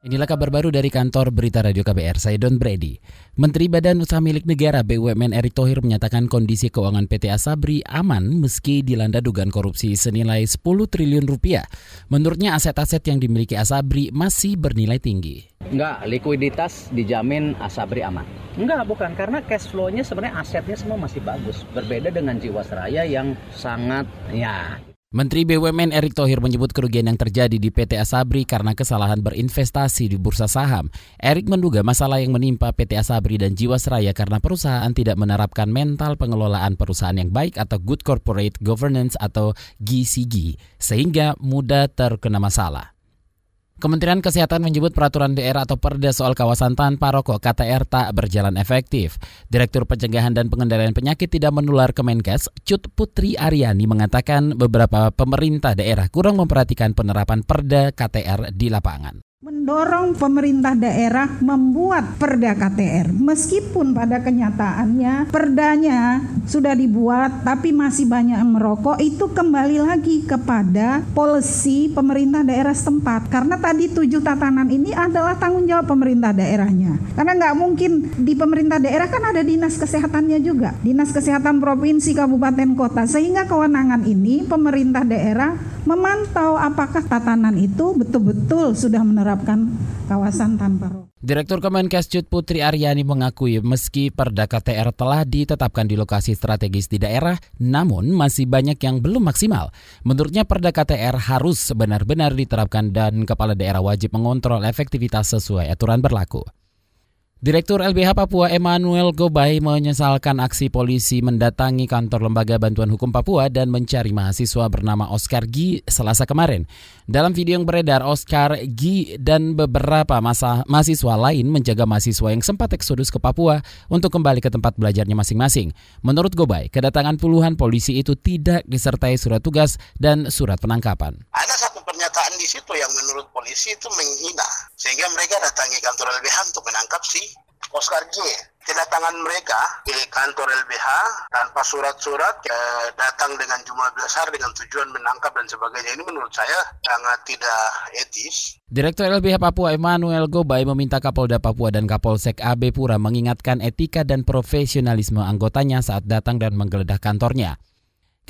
Inilah kabar baru dari kantor Berita Radio KBR, saya Don Brady. Menteri Badan Usaha Milik Negara BUMN Erick Thohir menyatakan kondisi keuangan PT Asabri aman meski dilanda dugaan korupsi senilai 10 triliun rupiah. Menurutnya aset-aset yang dimiliki Asabri masih bernilai tinggi. Enggak, likuiditas dijamin Asabri aman. Enggak, bukan. Karena cash flow-nya sebenarnya asetnya semua masih bagus. Berbeda dengan Jiwasraya yang sangat, ya Menteri BUMN Erick Thohir menyebut kerugian yang terjadi di PT Asabri karena kesalahan berinvestasi di bursa saham. Erick menduga masalah yang menimpa PT Asabri dan Jiwasraya karena perusahaan tidak menerapkan mental pengelolaan perusahaan yang baik atau good corporate governance atau GCG sehingga mudah terkena masalah. Kementerian Kesehatan menyebut peraturan daerah atau perda soal kawasan tanpa rokok KTR tak berjalan efektif. Direktur Pencegahan dan Pengendalian Penyakit Tidak Menular Kemenkes, Cut Putri Aryani mengatakan beberapa pemerintah daerah kurang memperhatikan penerapan perda KTR di lapangan mendorong pemerintah daerah membuat perda KTR meskipun pada kenyataannya perdanya sudah dibuat tapi masih banyak yang merokok itu kembali lagi kepada polisi pemerintah daerah setempat. Karena tadi tujuh tatanan ini adalah tanggung jawab pemerintah daerahnya. Karena nggak mungkin di pemerintah daerah kan ada dinas kesehatannya juga. Dinas kesehatan provinsi kabupaten kota. Sehingga kewenangan ini pemerintah daerah memantau apakah tatanan itu betul-betul sudah menerapkan kawasan tanpa rokok. Direktur Kemenkes Cut Putri Aryani mengakui meski Perda KTR telah ditetapkan di lokasi strategis di daerah, namun masih banyak yang belum maksimal. Menurutnya Perda KTR harus benar-benar diterapkan dan kepala daerah wajib mengontrol efektivitas sesuai aturan berlaku. Direktur LBH Papua Emmanuel Gobay menyesalkan aksi polisi mendatangi kantor Lembaga Bantuan Hukum Papua dan mencari mahasiswa bernama Oscar Gi selasa kemarin. Dalam video yang beredar, Oscar Gi dan beberapa masa mahasiswa lain menjaga mahasiswa yang sempat eksodus ke Papua untuk kembali ke tempat belajarnya masing-masing. Menurut Gobay, kedatangan puluhan polisi itu tidak disertai surat tugas dan surat penangkapan. Ada pernyataan di situ yang menurut polisi itu menghina, sehingga mereka datangi kantor LBH untuk menangkap si Oscar G. Kedatangan mereka di kantor LBH tanpa surat-surat eh, datang dengan jumlah besar dengan tujuan menangkap dan sebagainya ini menurut saya sangat tidak etis. Direktur LBH Papua Emmanuel Gobay meminta Kapolda Papua dan Kapolsek AB Pura mengingatkan etika dan profesionalisme anggotanya saat datang dan menggeledah kantornya.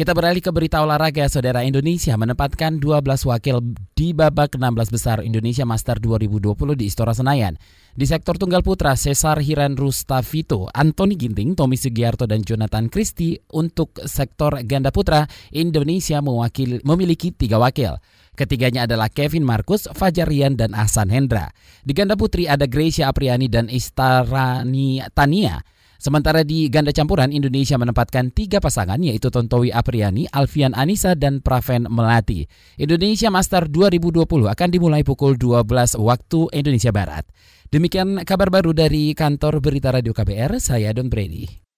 Kita beralih ke berita olahraga. Saudara Indonesia menempatkan 12 wakil di babak 16 besar Indonesia Master 2020 di Istora Senayan. Di sektor tunggal putra, Cesar Hiran Rustavito, Anthony Ginting, Tommy Sugiarto, dan Jonathan Christie. Untuk sektor ganda putra, Indonesia mewakili, memiliki tiga wakil. Ketiganya adalah Kevin Marcus, Fajar Rian, dan Ahsan Hendra. Di ganda putri ada Gracia Apriani dan Istarani Tania. Sementara di ganda campuran Indonesia menempatkan tiga pasangan yaitu Tontowi Apriani, Alfian Anissa, dan Praven Melati. Indonesia Master 2020 akan dimulai pukul 12 waktu Indonesia Barat. Demikian kabar baru dari kantor Berita Radio KBR, saya Don Brady.